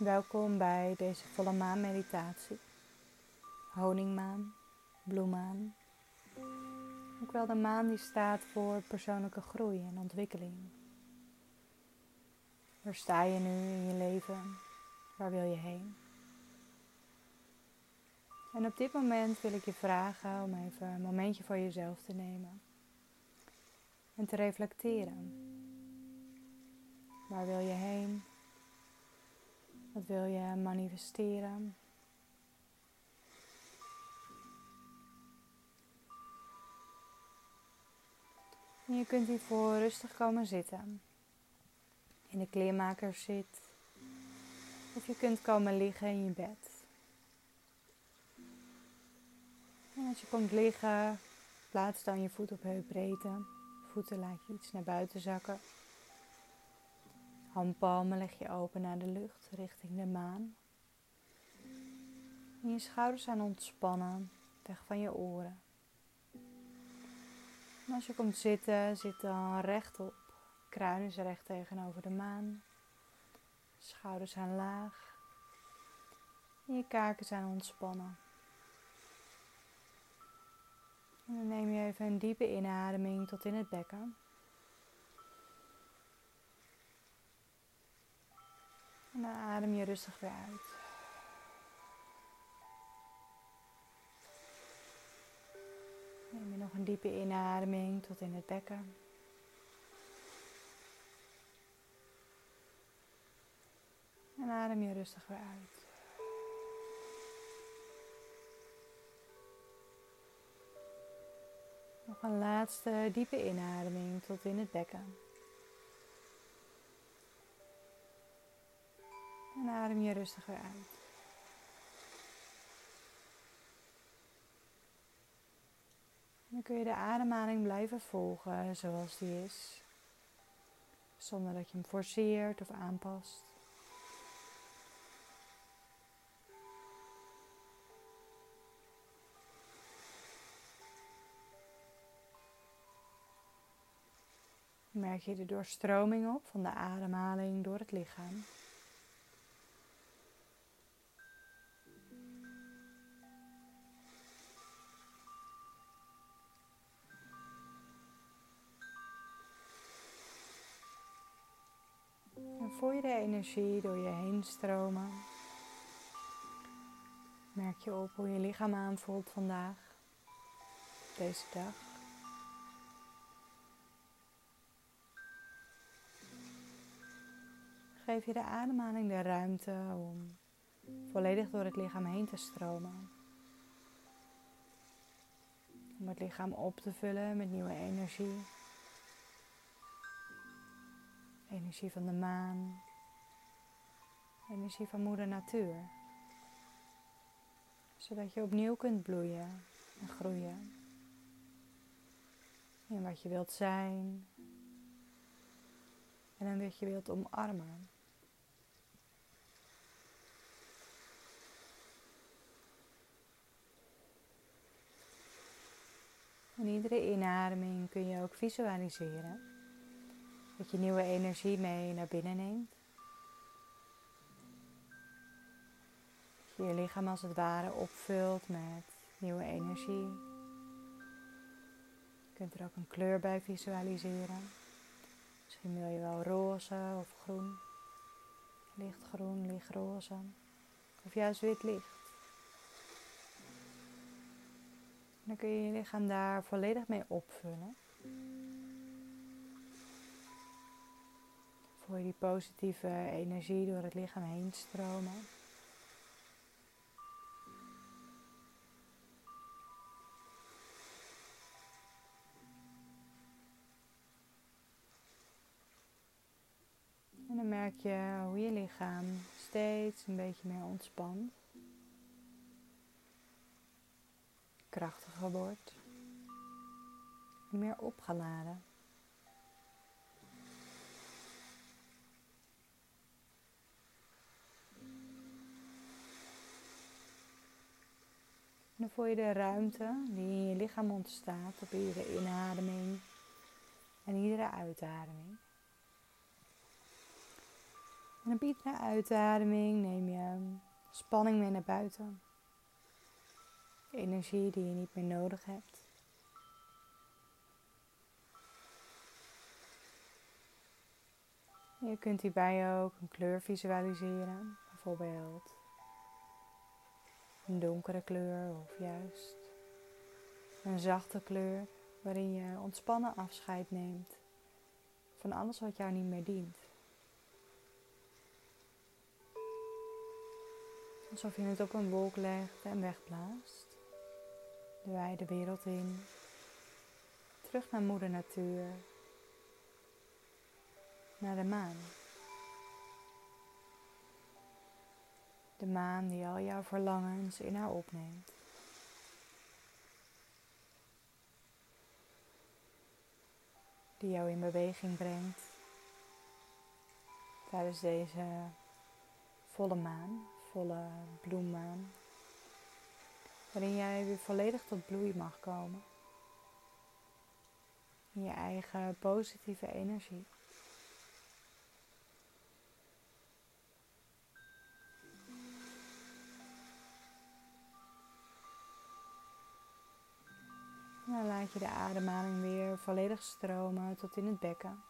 Welkom bij deze volle maan meditatie. Honingmaan, bloemaan. Ook wel de maan die staat voor persoonlijke groei en ontwikkeling. Waar sta je nu in je leven? Waar wil je heen? En op dit moment wil ik je vragen om even een momentje voor jezelf te nemen. En te reflecteren. Waar wil je heen? Wat wil je manifesteren? En je kunt hiervoor rustig komen zitten. In de kleermaker zit. Of je kunt komen liggen in je bed. En als je komt liggen, plaats dan je voet op heupbreedte. Voeten laat je iets naar buiten zakken. Handpalmen leg je open naar de lucht richting de maan. Je schouders zijn ontspannen, weg van je oren. En als je komt zitten, zit dan rechtop. Kruin is recht tegenover de maan. Schouders zijn laag. En je kaken zijn ontspannen. En dan neem je even een diepe inademing tot in het bekken. En dan adem je rustig weer uit. Neem je nog een diepe inademing tot in het bekken. En adem je rustig weer uit. Nog een laatste diepe inademing tot in het bekken. En adem je rustig weer uit. En dan kun je de ademhaling blijven volgen zoals die is. Zonder dat je hem forceert of aanpast. Merk je de doorstroming op van de ademhaling door het lichaam. Voel je de energie door je heen stromen. Merk je op hoe je lichaam aanvoelt vandaag, deze dag. Geef je de ademhaling de ruimte om volledig door het lichaam heen te stromen. Om het lichaam op te vullen met nieuwe energie. Energie van de maan. Energie van moeder natuur. Zodat je opnieuw kunt bloeien en groeien. In wat je wilt zijn. En in wat je wilt omarmen. En iedere inademing kun je ook visualiseren. Dat je nieuwe energie mee naar binnen neemt. Dat je je lichaam als het ware opvult met nieuwe energie. Je kunt er ook een kleur bij visualiseren. Misschien wil je wel roze of groen. Lichtgroen, lichtroze. Of juist wit licht. Dan kun je je lichaam daar volledig mee opvullen. Voel je die positieve energie door het lichaam heen stromen. En dan merk je hoe je lichaam steeds een beetje meer ontspant. krachtiger wordt, meer opgeladen. Dan voel je de ruimte die in je lichaam ontstaat op iedere inademing en iedere uitademing. En op iedere uitademing neem je spanning mee naar buiten. Energie die je niet meer nodig hebt. Je kunt hierbij ook een kleur visualiseren, bijvoorbeeld een donkere kleur of juist een zachte kleur waarin je ontspannen afscheid neemt van alles wat jou niet meer dient. Alsof je het op een wolk legt en wegblaast. De wijde wereld in. Terug naar moeder natuur. Naar de maan. De maan die al jouw verlangens in haar opneemt. Die jou in beweging brengt tijdens deze volle maan, volle bloemmaan. Waarin jij weer volledig tot bloei mag komen. In je eigen positieve energie. Dan laat je de ademhaling weer volledig stromen tot in het bekken.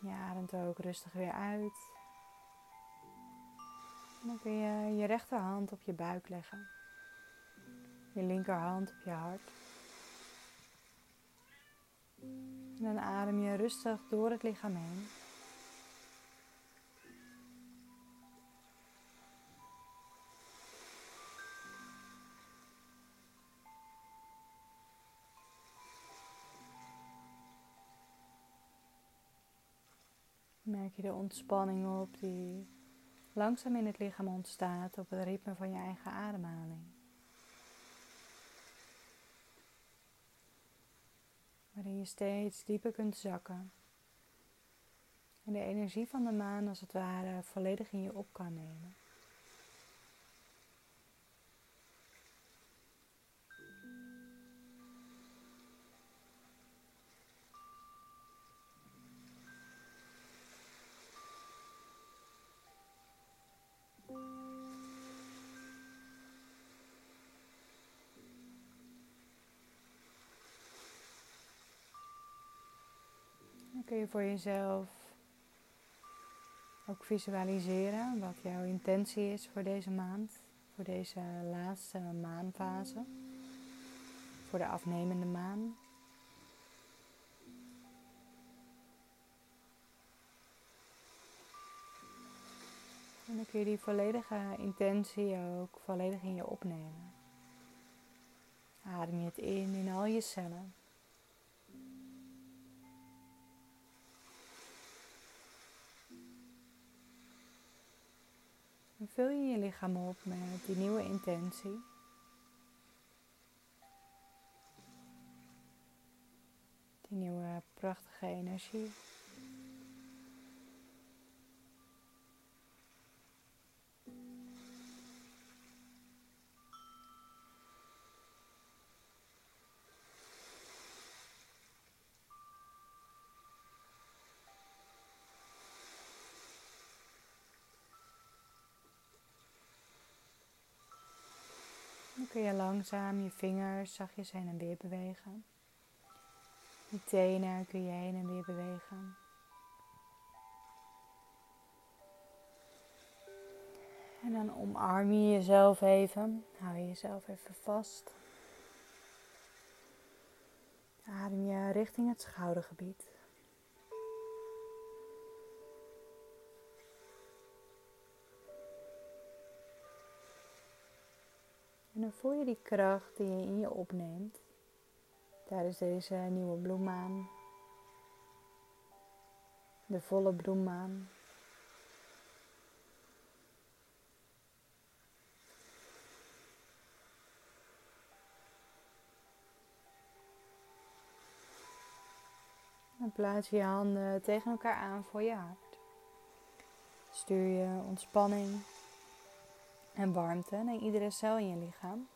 Je ademt ook rustig weer uit. En dan kun je je rechterhand op je buik leggen. Je linkerhand op je hart. En dan adem je rustig door het lichaam heen. Merk je de ontspanning op die langzaam in het lichaam ontstaat op het ritme van je eigen ademhaling. Waarin je steeds dieper kunt zakken. En de energie van de maan als het ware volledig in je op kan nemen. Kun je voor jezelf ook visualiseren wat jouw intentie is voor deze maand, voor deze laatste maanfase, voor de afnemende maan. En dan kun je die volledige intentie ook volledig in je opnemen. Adem je het in in al je cellen. Vul je je lichaam op met die nieuwe intentie. Die nieuwe prachtige energie. Kun je langzaam je vingers zachtjes heen en weer bewegen. Je tenen kun je heen en weer bewegen. En dan omarm je jezelf even. Hou je jezelf even vast. Adem je richting het schoudergebied. En dan voel je die kracht die je in je opneemt tijdens deze nieuwe bloemmaan. De volle bloemmaan. Dan plaats je je handen tegen elkaar aan voor je hart. Stuur je ontspanning en warmte naar iedere cel in je lichaam.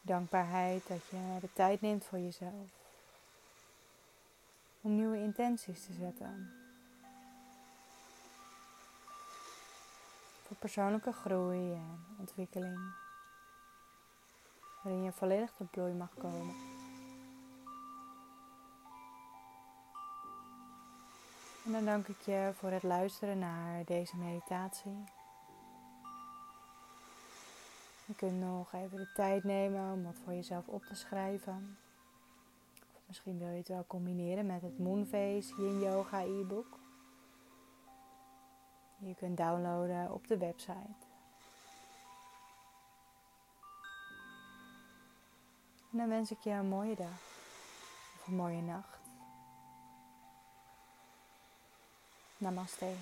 Dankbaarheid dat je de tijd neemt voor jezelf. Om nieuwe intenties te zetten. Voor persoonlijke groei en ontwikkeling. Waarin je volledig tot bloei mag komen. En dan dank ik je voor het luisteren naar deze meditatie. Je kunt nog even de tijd nemen om wat voor jezelf op te schrijven. Of misschien wil je het wel combineren met het Moonface Yin Yoga e-book. Je kunt downloaden op de website. En dan wens ik je een mooie dag of een mooie nacht. Namaste.